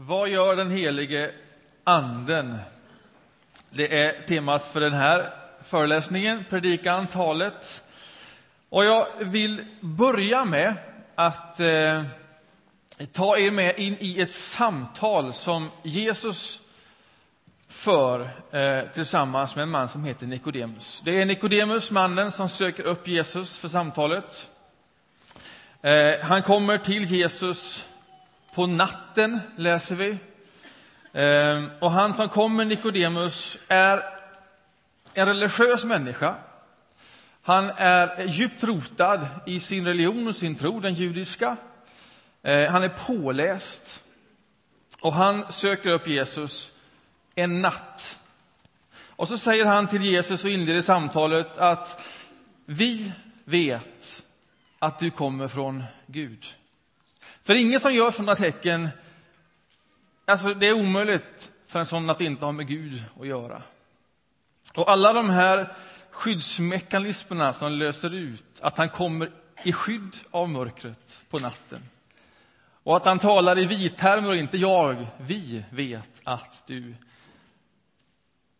Vad gör den helige anden? Det är temat för den här föreläsningen, predikan, talet. Och jag vill börja med att eh, ta er med in i ett samtal som Jesus för eh, tillsammans med en man som heter Nikodemus. Det är Nikodemus, mannen, som söker upp Jesus för samtalet. Eh, han kommer till Jesus på natten, läser vi. Ehm, och han som kommer, Nikodemus, är en religiös människa. Han är djupt rotad i sin religion och sin tro, den judiska. Ehm, han är påläst. Och han söker upp Jesus en natt. Och så säger han till Jesus och inleder samtalet att vi vet att du kommer från Gud. För ingen som gör sådana tecken, alltså det är omöjligt för en sån att inte ha med Gud att göra. Och alla de här skyddsmekanismerna som löser ut att han kommer i skydd av mörkret på natten. Och att han talar i vi-termer och inte jag, vi vet att du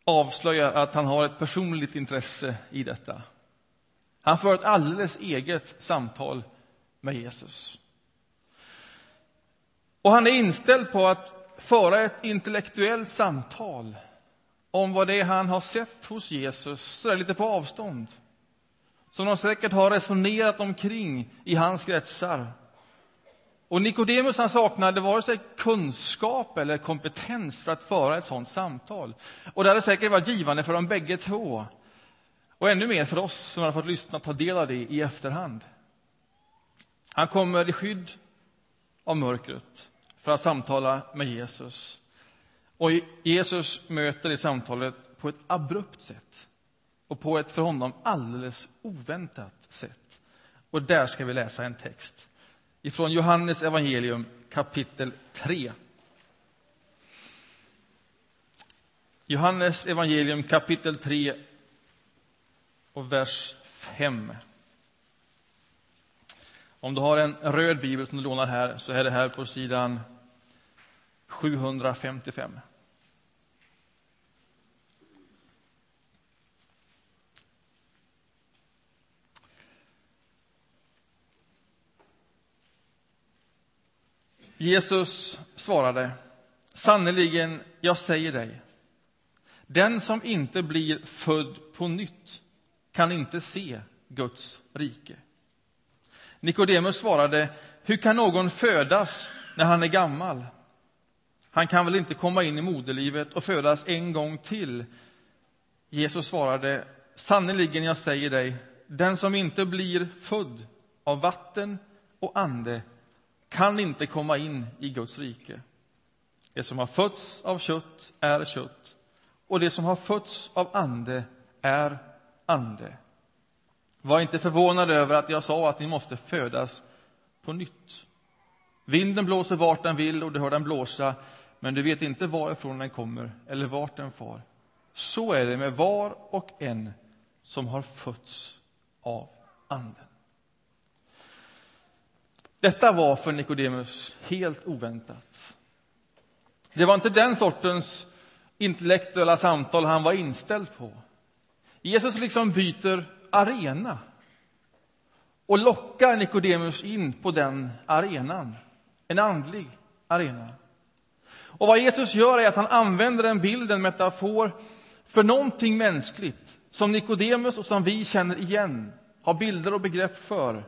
avslöjar att han har ett personligt intresse i detta. Han för ett alldeles eget samtal med Jesus. Och han är inställd på att föra ett intellektuellt samtal om vad det är han har sett hos Jesus, så lite på avstånd. Som de säkert har resonerat omkring i hans kretsar. Och Nikodemus han saknade vare sig kunskap eller kompetens för att föra ett sådant samtal. Och det hade säkert varit givande för dem bägge två. Och ännu mer för oss som har fått lyssna och ta del av det i efterhand. Han kommer i skydd av mörkret för att samtala med Jesus. Och Jesus möter i samtalet på ett abrupt sätt och på ett för honom alldeles oväntat sätt. Och där ska vi läsa en text ifrån Johannes evangelium kapitel 3. Johannes evangelium kapitel 3 och vers 5. Om du har en röd bibel som du lånar här så är det här på sidan 755. Jesus svarade, sannerligen, jag säger dig, den som inte blir född på nytt kan inte se Guds rike. Nikodemus svarade, hur kan någon födas när han är gammal? Han kan väl inte komma in i moderlivet och födas en gång till? Jesus svarade, sannerligen jag säger dig, den som inte blir född av vatten och ande kan inte komma in i Guds rike. Det som har fötts av kött är kött och det som har fötts av ande är ande. Var inte förvånad över att jag sa att ni måste födas på nytt. Vinden blåser vart den vill och du hör den blåsa, men du vet inte varifrån den kommer eller vart den far. Så är det med var och en som har fötts av Anden. Detta var för Nikodemus helt oväntat. Det var inte den sortens intellektuella samtal han var inställd på. Jesus liksom byter arena och lockar Nikodemus in på den arenan, en andlig arena. Och vad Jesus gör är att han använder en bild, en metafor, för någonting mänskligt som Nikodemus och som vi känner igen, har bilder och begrepp för,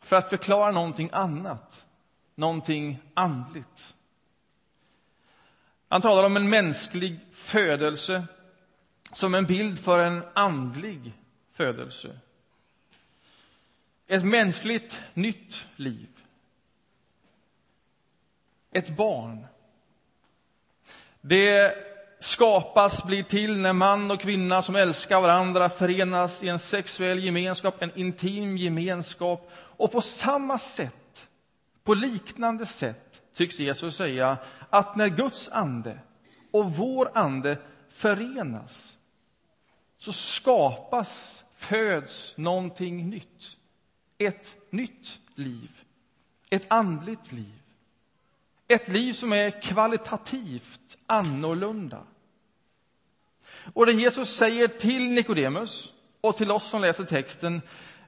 för att förklara någonting annat, någonting andligt. Han talar om en mänsklig födelse som en bild för en andlig födelse. Ett mänskligt nytt liv. Ett barn. Det skapas, blir till när man och kvinna som älskar varandra förenas i en sexuell gemenskap, en intim gemenskap. Och på samma sätt, på liknande sätt, tycks Jesus säga att när Guds ande och vår ande förenas så skapas, föds någonting nytt. Ett nytt liv. Ett andligt liv. Ett liv som är kvalitativt annorlunda. Och det Jesus säger till Nikodemus och till oss som läser texten,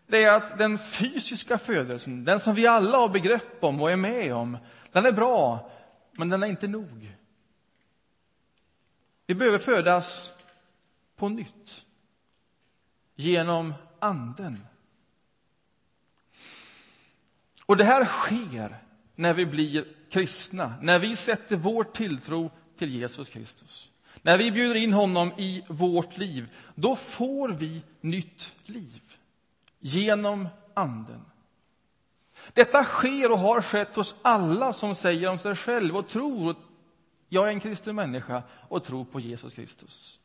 det är att den fysiska födelsen, den som vi alla har begrepp om och är med om, den är bra, men den är inte nog. Vi behöver födas på nytt genom Anden. Och det här sker när vi blir kristna, när vi sätter vår tilltro till Jesus Kristus. När vi bjuder in honom i vårt liv, då får vi nytt liv genom Anden. Detta sker och har skett hos alla som säger om sig själv och tror jag är en kristen människa och tror på Jesus Kristus.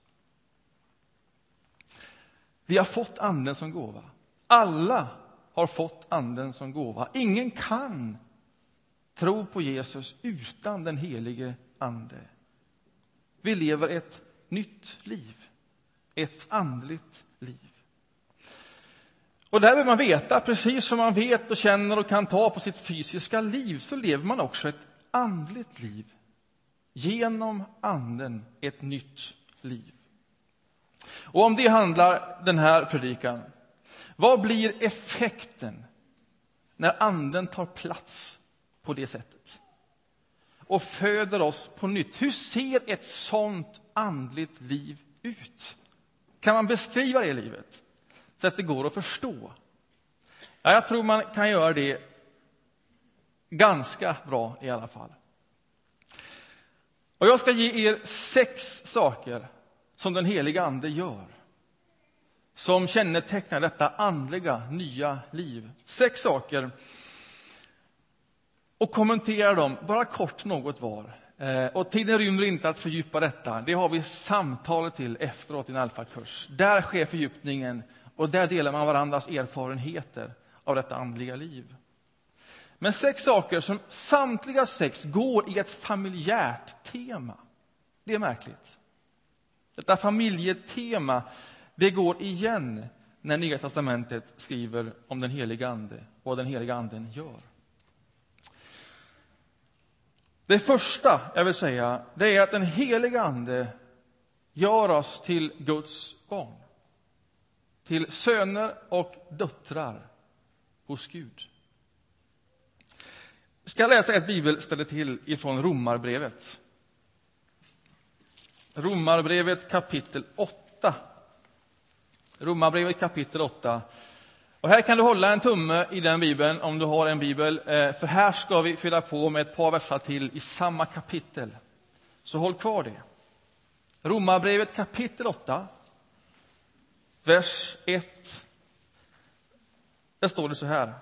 Vi har fått Anden som gåva. Alla har fått Anden som gåva. Ingen kan tro på Jesus utan den helige Ande. Vi lever ett nytt liv, ett andligt liv. Och där vill man veta, precis som man vet och känner och kan ta på sitt fysiska liv, så lever man också ett andligt liv. Genom Anden ett nytt liv. Och om det handlar den här predikan. Vad blir effekten när Anden tar plats på det sättet och föder oss på nytt? Hur ser ett sånt andligt liv ut? Kan man beskriva det livet så att det går att förstå? Ja, jag tror man kan göra det ganska bra i alla fall. Och jag ska ge er sex saker som den heliga Ande gör som kännetecknar detta andliga nya liv. Sex saker. Och kommentera dem, bara kort något var. Eh, och tiden rymmer inte att fördjupa detta. Det har vi samtalet till efteråt i en alfakurs. Där sker fördjupningen och där delar man varandras erfarenheter av detta andliga liv. Men sex saker som samtliga sex går i ett familjärt tema. Det är märkligt. Detta familjetema det går igen när Nya testamentet skriver om den heliga Ande och vad den heliga Anden gör. Det första jag vill säga det är att den heliga Ande gör oss till Guds barn. Till söner och döttrar hos Gud. Jag ska läsa ett bibelställe till ifrån Romarbrevet. Romarbrevet kapitel 8. Romarbrevet kapitel 8. Och här kan du hålla en tumme i den bibeln om du har en bibel, eh, för här ska vi fylla på med ett par versar till i samma kapitel. Så håll kvar det. Romarbrevet kapitel 8, vers 1. Där står det så här.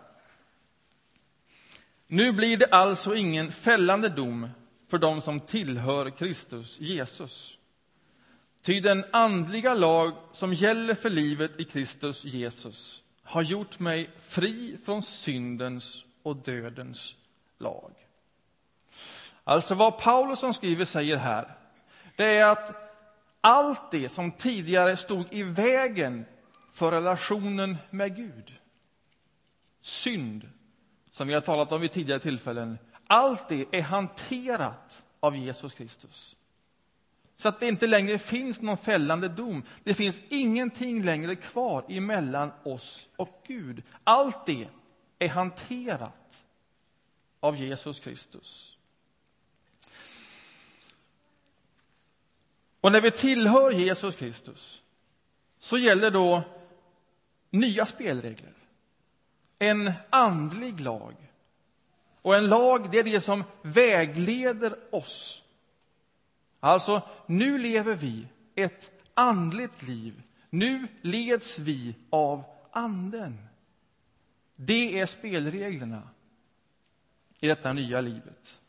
Nu blir det alltså ingen fällande dom för dem som tillhör Kristus Jesus. Ty den andliga lag som gäller för livet i Kristus Jesus har gjort mig fri från syndens och dödens lag. Alltså vad Paulus som skriver säger här, det är att allt det som tidigare stod i vägen för relationen med Gud, synd, som vi har talat om vid tidigare tillfällen, allt det är hanterat av Jesus Kristus. Så att det inte längre finns någon fällande dom. Det finns ingenting längre kvar emellan oss och Gud. Allt det är hanterat av Jesus Kristus. Och när vi tillhör Jesus Kristus så gäller då nya spelregler. En andlig lag. Och en lag, det är det som vägleder oss Alltså, nu lever vi ett andligt liv. Nu leds vi av Anden. Det är spelreglerna i detta nya livet.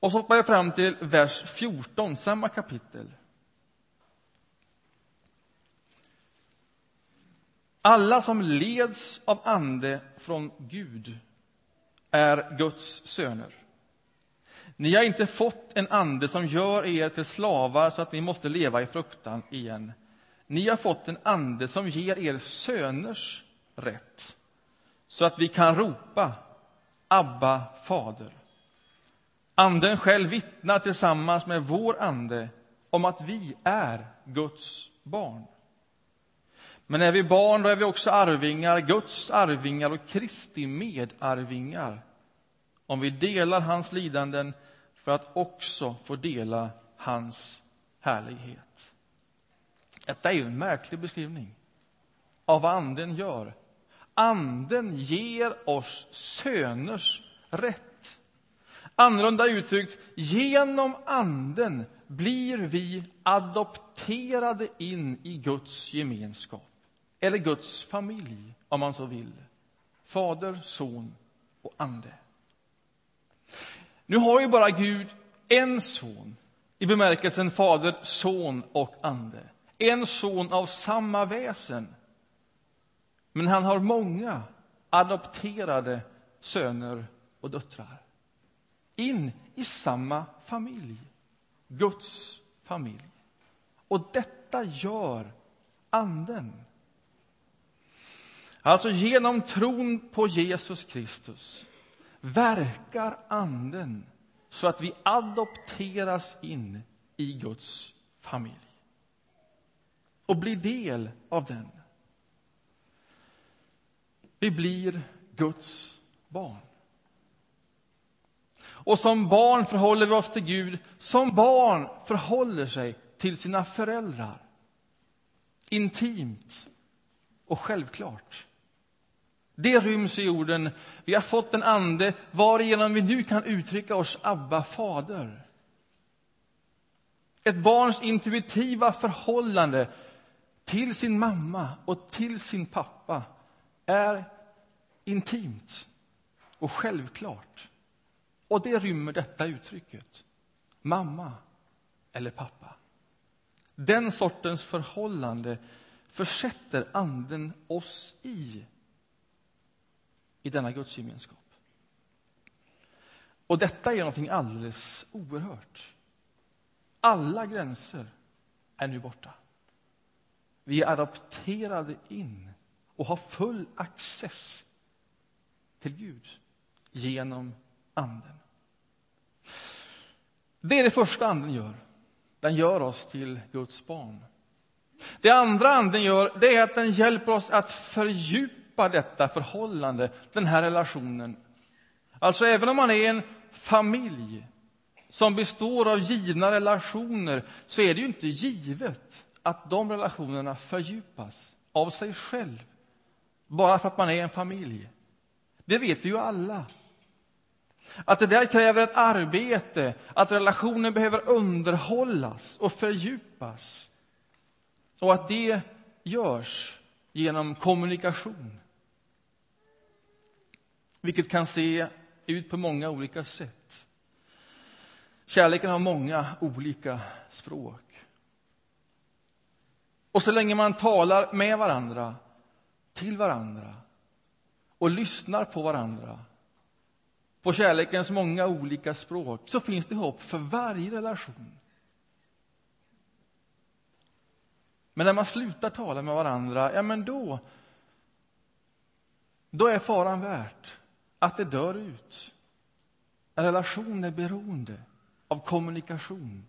Och så hoppar jag fram till vers 14, samma kapitel. Alla som leds av ande från Gud är Guds söner. Ni har inte fått en ande som gör er till slavar så att ni måste leva i fruktan igen. Ni har fått en ande som ger er söners rätt så att vi kan ropa Abba, Fader. Anden själv vittnar tillsammans med vår ande om att vi är Guds barn. Men är vi barn, då är vi också arvingar, Guds arvingar och Kristi medarvingar om vi delar hans lidanden för att också få dela hans härlighet. Detta är ju en märklig beskrivning av vad Anden gör. Anden ger oss söners rätt. Annorlunda uttryckt, genom Anden blir vi adopterade in i Guds gemenskap eller Guds familj, om man så vill. Fader, son och ande. Nu har ju bara Gud en son i bemärkelsen Fader, Son och Ande. En son av samma väsen. Men han har många adopterade söner och döttrar. In i samma familj, Guds familj. Och detta gör Anden. Alltså genom tron på Jesus Kristus verkar Anden så att vi adopteras in i Guds familj och blir del av den. Vi blir Guds barn. Och som barn förhåller vi oss till Gud som barn förhåller sig till sina föräldrar. Intimt och självklart. Det ryms i orden vi har fått en ande varigenom vi nu kan uttrycka oss Abba, Fader. Ett barns intuitiva förhållande till sin mamma och till sin pappa är intimt och självklart. Och det rymmer detta uttrycket. Mamma eller pappa. Den sortens förhållande försätter Anden oss i i denna gudsgemenskap. Och detta är någonting alldeles oerhört. Alla gränser är nu borta. Vi är adopterade in och har full access till Gud genom Anden. Det är det första Anden gör. Den gör oss till Guds barn. Det andra Anden gör det är att den hjälper oss att fördjupa fördjupa detta förhållande, den här relationen. Alltså, även om man är en familj som består av givna relationer så är det ju inte givet att de relationerna fördjupas av sig själv bara för att man är en familj. Det vet vi ju alla. Att det där kräver ett arbete, att relationen behöver underhållas och fördjupas. Och att det görs genom kommunikation vilket kan se ut på många olika sätt. Kärleken har många olika språk. Och så länge man talar med varandra, till varandra och lyssnar på varandra på kärlekens många olika språk så finns det hopp för varje relation. Men när man slutar tala med varandra, ja men då, då är faran värt att det dör ut. En relation är beroende av kommunikation.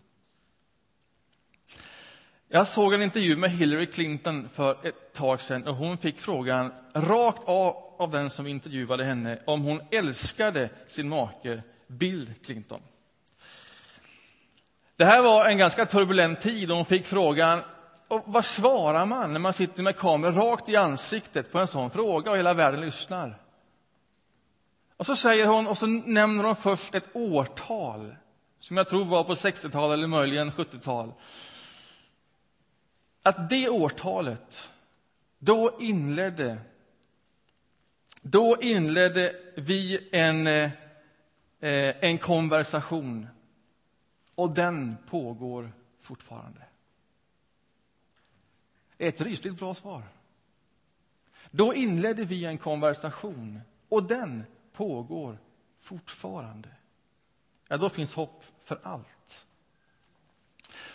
Jag såg en intervju med Hillary Clinton för ett tag sedan och hon fick frågan rakt av av den som intervjuade henne om hon älskade sin make Bill Clinton. Det här var en ganska turbulent tid och hon fick frågan och vad svarar man när man sitter med kameran rakt i ansiktet på en sån fråga och hela världen lyssnar? Och så säger hon, och så nämner hon först ett årtal som jag tror var på 60-tal eller möjligen 70-tal. Att det årtalet, då inledde, då inledde vi en, eh, en konversation. Och den pågår fortfarande. Ett rysligt bra svar. Då inledde vi en konversation och den pågår fortfarande, ja, då finns hopp för allt.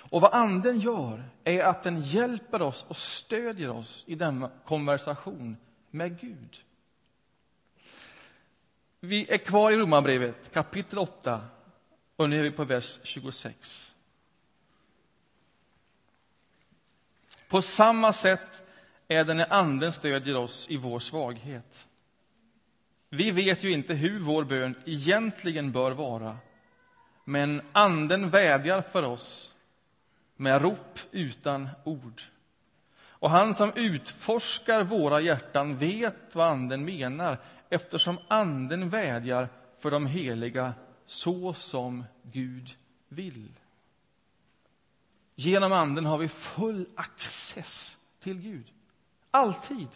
Och vad Anden gör är att den hjälper oss och stödjer oss i denna konversation med Gud. Vi är kvar i Romarbrevet, kapitel 8. Och nu är vi på vers 26. På samma sätt är det när Anden stödjer oss i vår svaghet. Vi vet ju inte hur vår bön egentligen bör vara, men Anden vädjar för oss med rop utan ord. Och han som utforskar våra hjärtan vet vad Anden menar eftersom Anden vädjar för de heliga så som Gud vill. Genom Anden har vi full access till Gud. Alltid.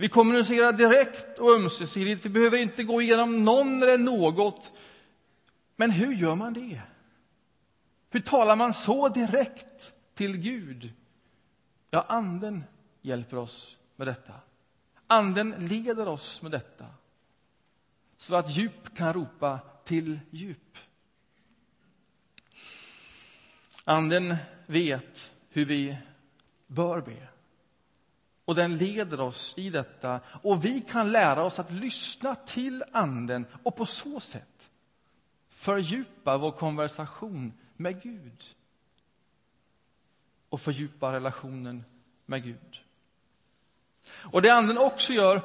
Vi kommunicerar direkt och ömsesidigt. Vi behöver inte gå igenom någon eller något. Men hur gör man det? Hur talar man så direkt till Gud? Ja, Anden hjälper oss med detta. Anden leder oss med detta så att djup kan ropa till djup. Anden vet hur vi bör be. Och den leder oss i detta. Och vi kan lära oss att lyssna till Anden och på så sätt fördjupa vår konversation med Gud och fördjupa relationen med Gud. Och det Anden också gör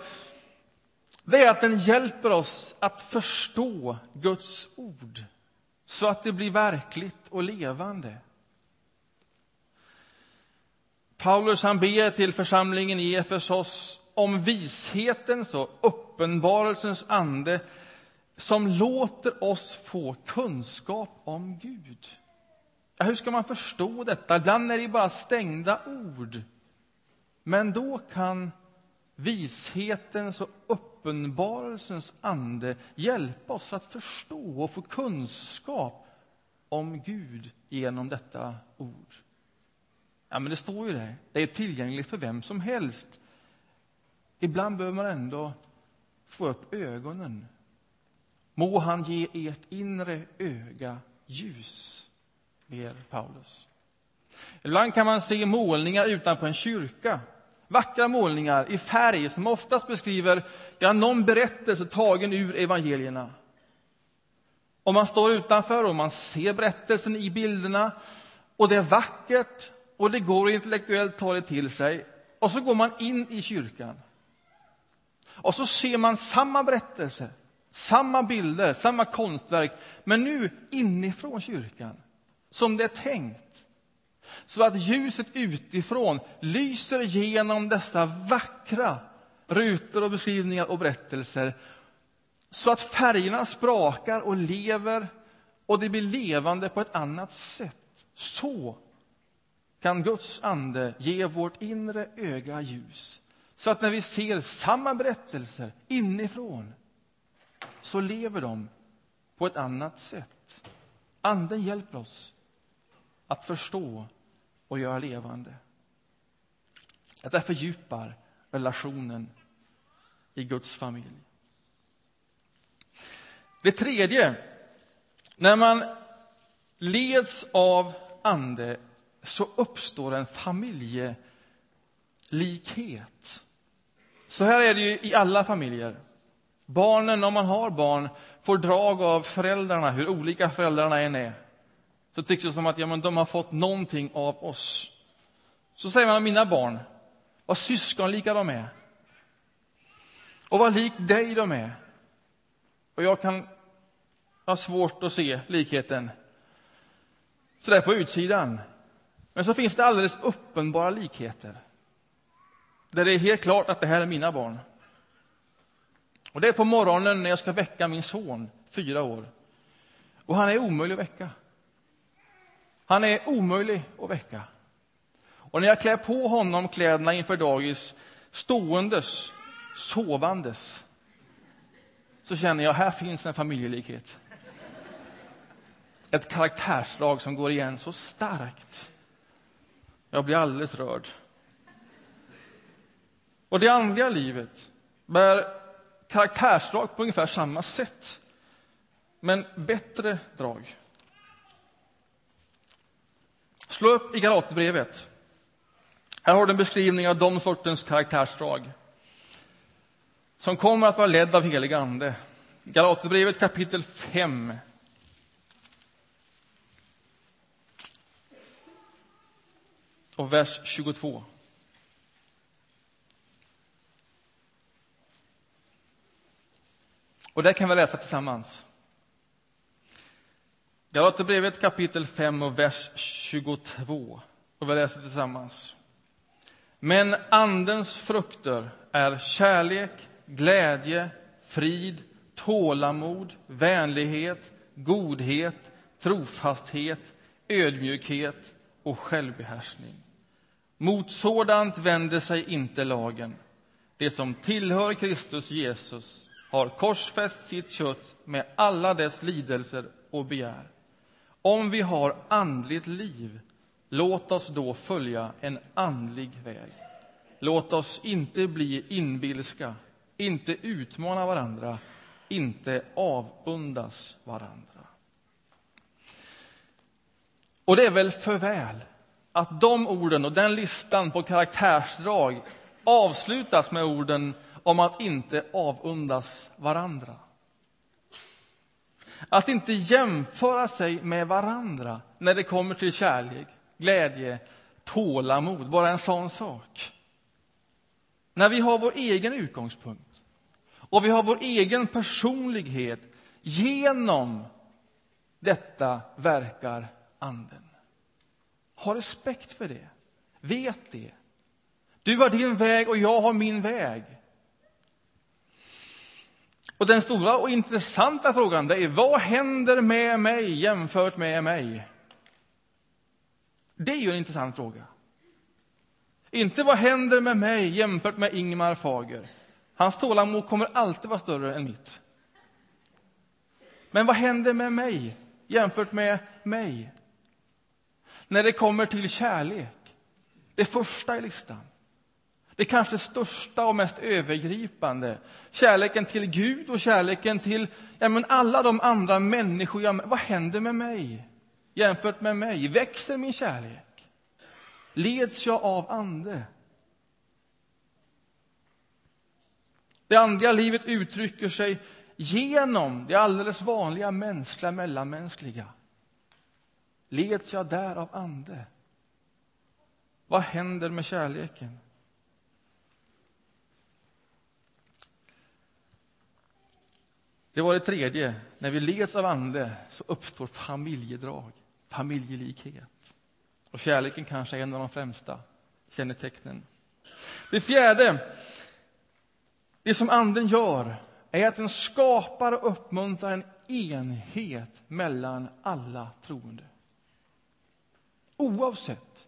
det är att den hjälper oss att förstå Guds ord så att det blir verkligt och levande. Paulus han ber till församlingen i Efesos om vishetens och uppenbarelsens ande som låter oss få kunskap om Gud. Ja, hur ska man förstå detta? Ibland är det bara stängda ord. Men då kan vishetens och uppenbarelsens ande hjälpa oss att förstå och få kunskap om Gud genom detta ord. Ja, men det står ju det. Det är tillgängligt för vem som helst. Ibland behöver man ändå få upp ögonen. Må han ge ert inre öga ljus, ber Paulus. Ibland kan man se målningar utanpå en kyrka. Vackra målningar i färg som oftast beskriver ja, någon berättelse tagen ur evangelierna. Om man står utanför och man ser berättelsen i bilderna och det är vackert och det går att intellektuellt ta det till sig. Och så går man in i kyrkan. Och så ser man samma berättelse, samma bilder, samma konstverk, men nu inifrån kyrkan, som det är tänkt. Så att ljuset utifrån lyser genom dessa vackra rutor och beskrivningar och berättelser så att färgerna sprakar och lever och det blir levande på ett annat sätt. Så kan Guds ande ge vårt inre öga ljus så att när vi ser samma berättelser inifrån så lever de på ett annat sätt. Anden hjälper oss att förstå och göra levande. Att det fördjupar relationen i Guds familj. Det tredje, när man leds av ande så uppstår en familjelikhet. Så här är det ju i alla familjer. Barnen, om man har barn, får drag av föräldrarna, hur olika föräldrarna än är. Så tycks det som att ja, men de har fått någonting av oss. Så säger man om mina barn, vad syskonlika de är. Och vad lik dig de är. Och jag kan ha svårt att se likheten så där på utsidan. Men så finns det alldeles uppenbara likheter. Där det är helt klart att det här är mina barn. Och det är på morgonen när jag ska väcka min son, fyra år. Och han är omöjlig att väcka. Han är omöjlig att väcka. Och när jag klär på honom kläderna inför dagis, ståendes, sovandes, så känner jag här finns en familjelikhet. Ett karaktärsdrag som går igen så starkt. Jag blir alldeles rörd. Och det andliga livet bär karaktärsdrag på ungefär samma sätt, men bättre drag. Slå upp i Galaterbrevet. Här har du en beskrivning av de sortens karaktärsdrag som kommer att vara ledd av helig ande. Galaterbrevet kapitel 5 och vers 22. Och det kan vi läsa tillsammans. Galaterbrevet kapitel 5 och vers 22. Och vi läser tillsammans. Men Andens frukter är kärlek, glädje, frid, tålamod, vänlighet, godhet, trofasthet, ödmjukhet och självbehärskning. Mot sådant vänder sig inte lagen. Det som tillhör Kristus Jesus har korsfäst sitt kött med alla dess lidelser och begär. Om vi har andligt liv, låt oss då följa en andlig väg. Låt oss inte bli inbilska, inte utmana varandra, inte avundas varandra. Och det är väl för väl att de orden och den listan på karaktärsdrag avslutas med orden om att inte avundas varandra. Att inte jämföra sig med varandra när det kommer till kärlek, glädje, tålamod, bara en sån sak. När vi har vår egen utgångspunkt och vi har vår egen personlighet genom detta verkar Anden. Ha respekt för det. Vet det. Du har din väg och jag har min väg. Och den stora och intressanta frågan är vad händer med mig jämfört med mig? Det är ju en intressant fråga. Inte vad händer med mig jämfört med Ingmar Fager. Hans tålamod kommer alltid vara större än mitt. Men vad händer med mig jämfört med mig? När det kommer till kärlek, det första i listan. Det kanske största och mest övergripande. Kärleken till Gud och kärleken till ja, men alla de andra människor jag Vad händer med mig jämfört med mig? Växer min kärlek? Leds jag av Ande? Det andliga livet uttrycker sig genom det alldeles vanliga mänskliga mellanmänskliga. Leds jag där av Ande? Vad händer med kärleken? Det var det tredje. När vi leds av Ande så uppstår familjedrag, familjelikhet. Och kärleken kanske är en av de främsta kännetecknen. Det fjärde, det som Anden gör, är att den skapar och uppmuntrar en enhet mellan alla troende. Oavsett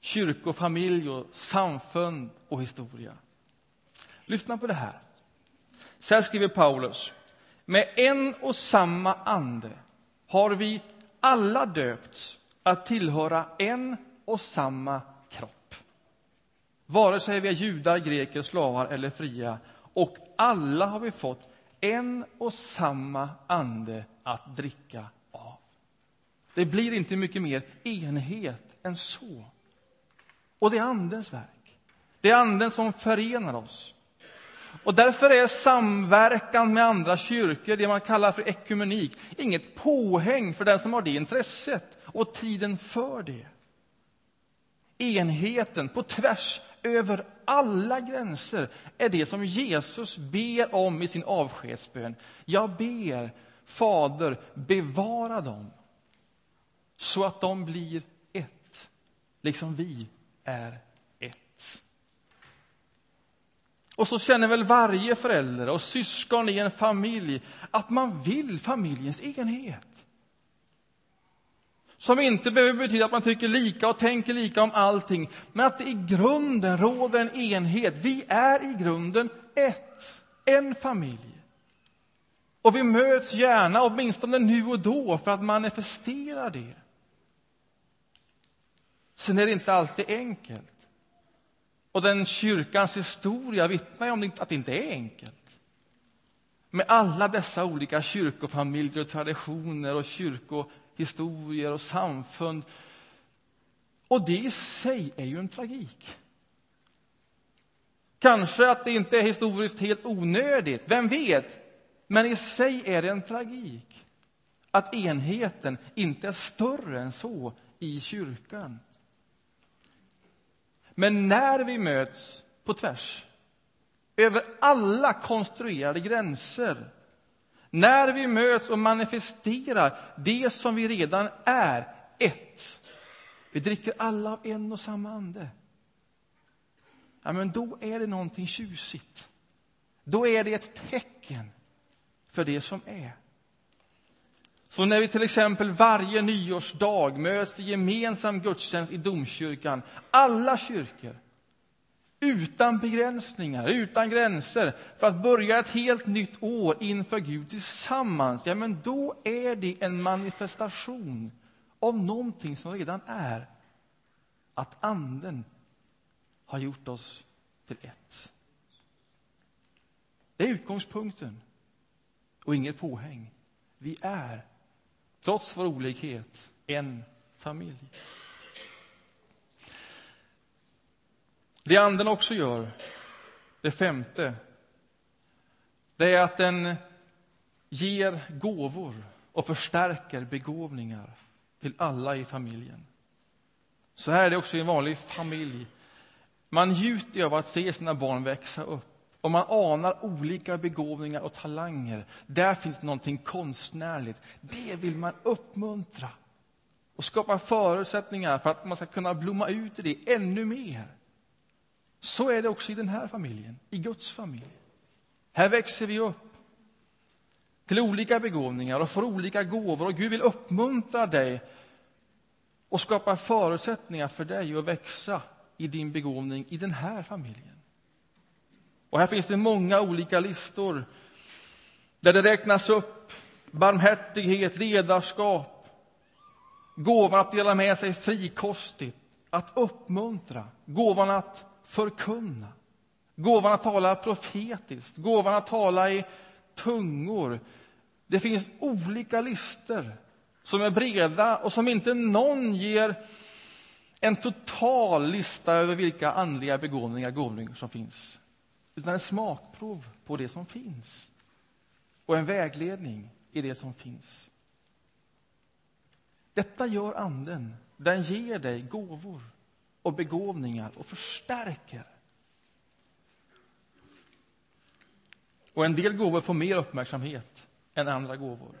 kyrkofamilj, och samfund och historia. Lyssna på det här. Så här skriver Paulus. Med en och samma ande har vi alla döpts att tillhöra en och samma kropp. Vare sig vi är judar, greker, slavar eller fria. Och alla har vi fått en och samma ande att dricka. Det blir inte mycket mer enhet än så. Och det är Andens verk. Det är Anden som förenar oss. Och därför är samverkan med andra kyrkor, det man kallar för ekumenik, inget påhäng för den som har det intresset och tiden för det. Enheten på tvärs över alla gränser är det som Jesus ber om i sin avskedsbön. Jag ber, Fader, bevara dem så att de blir ett, liksom vi är ett. Och så känner väl varje förälder och syskon i en familj att man vill familjens enhet. Som inte behöver betyda att man tycker lika och tänker lika om allting, men att det i grunden råder en enhet. Vi är i grunden ett, en familj. Och vi möts gärna, åtminstone nu och då, för att manifestera det. Sen är det inte alltid enkelt. Och den kyrkans historia vittnar om att det inte är enkelt. Med alla dessa olika kyrkofamiljer och traditioner och kyrkohistorier och samfund. Och det i sig är ju en tragik. Kanske att det inte är historiskt helt onödigt, vem vet? Men i sig är det en tragik att enheten inte är större än så i kyrkan. Men när vi möts på tvärs, över alla konstruerade gränser, när vi möts och manifesterar det som vi redan är, ett. Vi dricker alla av en och samma ande. Ja, men då är det någonting tjusigt. Då är det ett tecken för det som är. Så när vi till exempel varje nyårsdag möts i gemensam gudstjänst i domkyrkan, alla kyrkor, utan begränsningar, utan gränser, för att börja ett helt nytt år inför Gud tillsammans, ja, men då är det en manifestation av någonting som redan är. Att Anden har gjort oss till ett. Det är utgångspunkten och inget påhäng. Vi är, trots vår olikhet, en familj. Det anden också gör, det femte, det är att den ger gåvor och förstärker begåvningar till alla i familjen. Så här är det också i en vanlig familj. Man njuter av att se sina barn växa upp och man anar olika begåvningar och talanger. Där finns någonting konstnärligt. Det vill man uppmuntra och skapa förutsättningar för att man ska kunna blomma ut i det ännu mer. Så är det också i den här familjen, i Guds familj. Här växer vi upp till olika begåvningar och får olika gåvor. Och Gud vill uppmuntra dig och skapa förutsättningar för dig att växa i din begåvning i den här familjen. Och här finns det många olika listor där det räknas upp barmhärtighet, ledarskap, gåvan att dela med sig frikostigt, att uppmuntra, gåvan att förkunna, gåvan att tala profetiskt, gåvan att tala i tungor. Det finns olika listor som är breda och som inte någon ger en total lista över vilka andliga begåvningar, gåvningar som finns utan ett smakprov på det som finns och en vägledning i det som finns. Detta gör Anden. Den ger dig gåvor och begåvningar och förstärker. Och en del gåvor får mer uppmärksamhet än andra gåvor.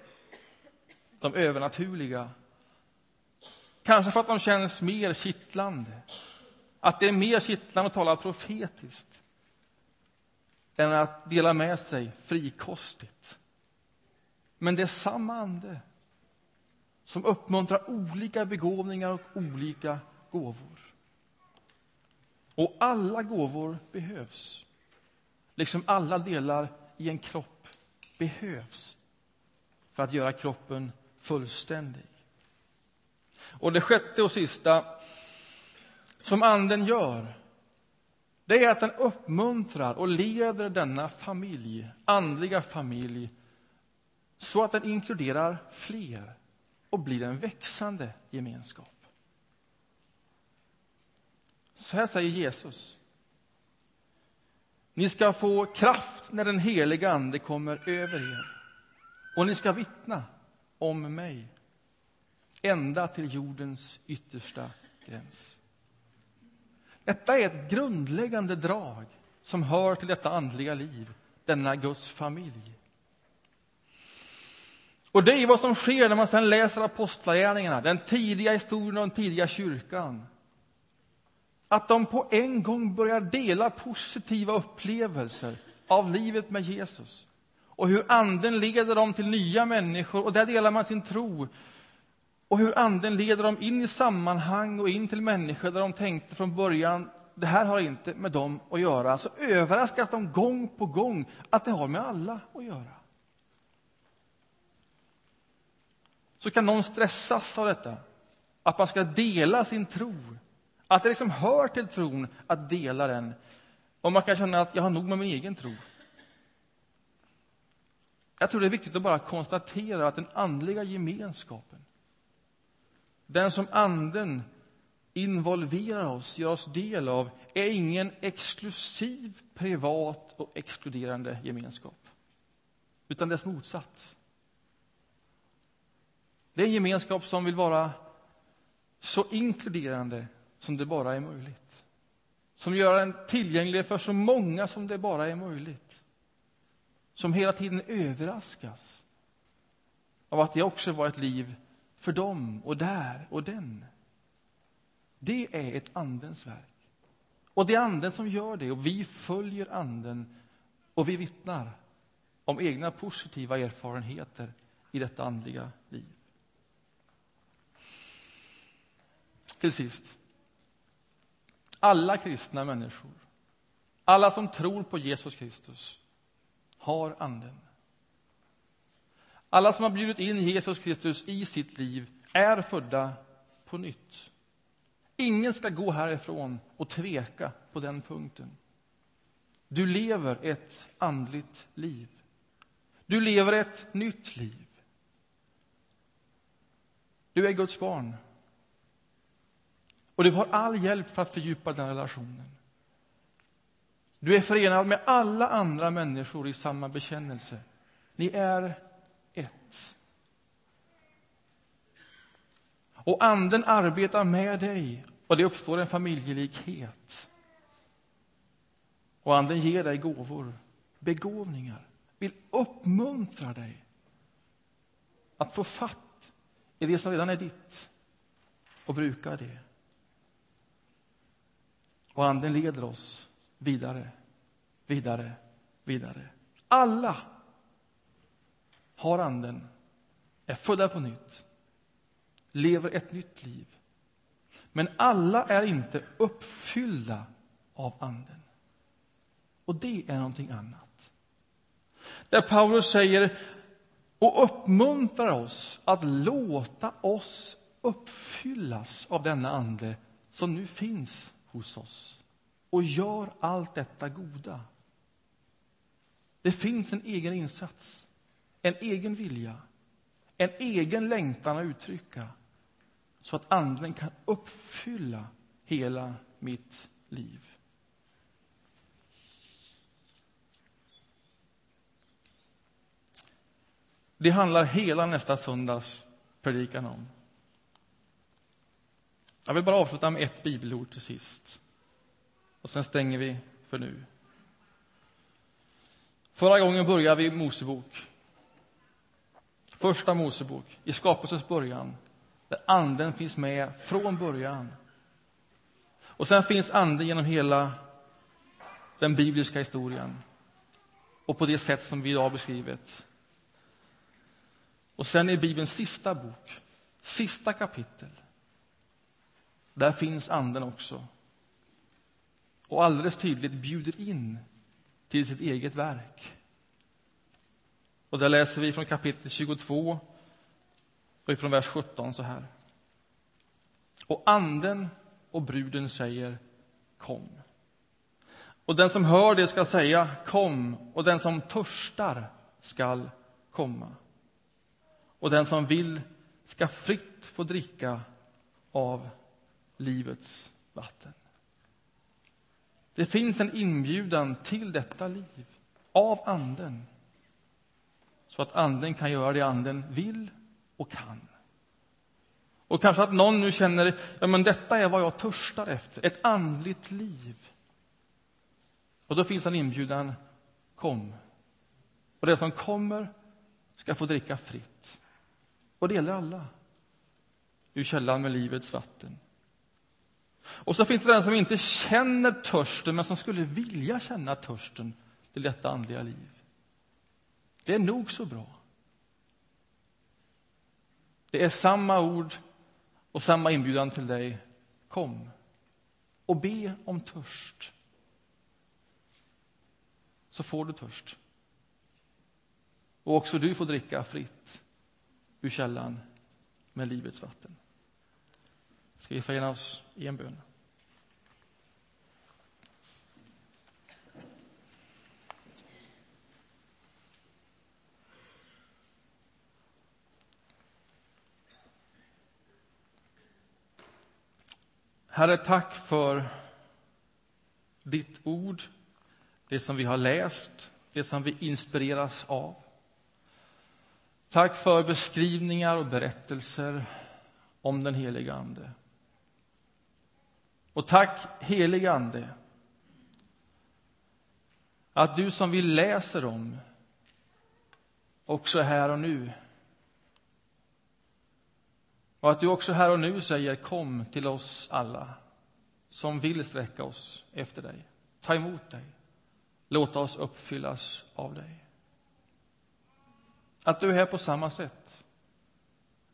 De övernaturliga. Kanske för att de känns mer kittlande. Att det är mer kittlande att tala profetiskt än att dela med sig frikostigt. Men det är samma ande som uppmuntrar olika begåvningar och olika gåvor. Och alla gåvor behövs. Liksom alla delar i en kropp behövs för att göra kroppen fullständig. Och det sjätte och sista som Anden gör det är att den uppmuntrar och leder denna familj, andliga familj så att den inkluderar fler och blir en växande gemenskap. Så här säger Jesus. Ni ska få kraft när den heliga Ande kommer över er och ni ska vittna om mig ända till jordens yttersta gräns. Detta är ett grundläggande drag som hör till detta andliga liv, denna Guds familj. Och det är vad som sker när man sedan läser apostlagärningarna, den tidiga historien och den tidiga kyrkan. Att de på en gång börjar dela positiva upplevelser av livet med Jesus och hur Anden leder dem till nya människor och där delar man sin tro och hur Anden leder dem in i sammanhang och in till människor där de tänkte från början det här har inte med dem att göra. Så överraskas de gång på gång att det har med alla att göra. Så kan någon stressas av detta, att man ska dela sin tro. Att det liksom hör till tron att dela den. Och man kan känna att jag har nog med min egen tro. Jag tror det är viktigt att bara konstatera att den andliga gemenskapen den som Anden involverar oss, gör oss del av, är ingen exklusiv, privat och exkluderande gemenskap, utan dess motsats. Det är en gemenskap som vill vara så inkluderande som det bara är möjligt. som gör den tillgänglig för så många som det bara är möjligt. Som hela tiden överraskas av att det också var ett liv för dem och där och den. Det är ett Andens verk. Och det är Anden som gör det, och vi följer Anden och vi vittnar om egna positiva erfarenheter i detta andliga liv. Till sist. Alla kristna människor, alla som tror på Jesus Kristus, har Anden. Alla som har bjudit in Jesus Kristus i sitt liv är födda på nytt. Ingen ska gå härifrån och tveka på den punkten. Du lever ett andligt liv. Du lever ett nytt liv. Du är Guds barn. Och du har all hjälp för att fördjupa den relationen. Du är förenad med alla andra människor i samma bekännelse. Ni är ett. Och Anden arbetar med dig och det uppstår en familjelikhet. Och Anden ger dig gåvor, begåvningar, vill uppmuntra dig att få fatt i det som redan är ditt och bruka det. Och Anden leder oss vidare, vidare, vidare. Alla har Anden, är födda på nytt, lever ett nytt liv. Men alla är inte uppfyllda av Anden. Och det är någonting annat. Där Paulus säger och uppmuntrar oss att låta oss uppfyllas av denna ande som nu finns hos oss och gör allt detta goda. Det finns en egen insats, en egen vilja, en egen längtan att uttrycka så att Anden kan uppfylla hela mitt liv. Det handlar hela nästa söndags predikan om. Jag vill bara avsluta med ett bibelord till sist. Och sen stänger vi för nu. Förra gången började vi Mosebok. Första Mosebok, i skapelsens början, där Anden finns med från början. Och sen finns Anden genom hela den bibliska historien och på det sätt som vi idag beskrivit. Och sen i Bibelns sista bok, sista kapitel, där finns Anden också. Och alldeles tydligt bjuder in till sitt eget verk. Och där läser vi från kapitel 22 och ifrån vers 17 så här. Och anden och bruden säger kom. Och den som hör det ska säga kom, och den som törstar skall komma. Och den som vill ska fritt få dricka av livets vatten. Det finns en inbjudan till detta liv av Anden så att Anden kan göra det Anden vill och kan. Och kanske att någon nu känner ja, men detta är vad jag törstar efter, ett andligt liv. Och då finns en inbjudan, kom. Och det som kommer ska få dricka fritt. Och det gäller alla. Ur källan med livets vatten. Och så finns det den som inte känner törsten, men som skulle vilja känna törsten till detta andliga liv. Det är nog så bra. Det är samma ord och samma inbjudan till dig. Kom och be om törst. Så får du törst. Och också du får dricka fritt ur källan med livets vatten. Ska vi förena oss i en bön? Herre, tack för ditt ord, det som vi har läst, det som vi inspireras av. Tack för beskrivningar och berättelser om den heliga Ande. Och tack, helige Ande, Att du som vi läser om också är här och nu. Och att du också här och nu säger kom till oss alla som vill sträcka oss efter dig. Ta emot dig. Låta oss uppfyllas av dig. Att du är här på samma sätt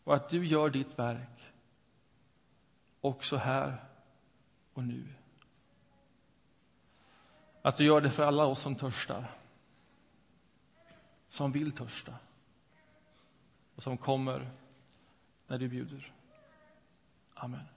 och att du gör ditt verk också här och nu. Att du gör det för alla oss som törstar, som vill törsta och som kommer när du bjuder. Amen.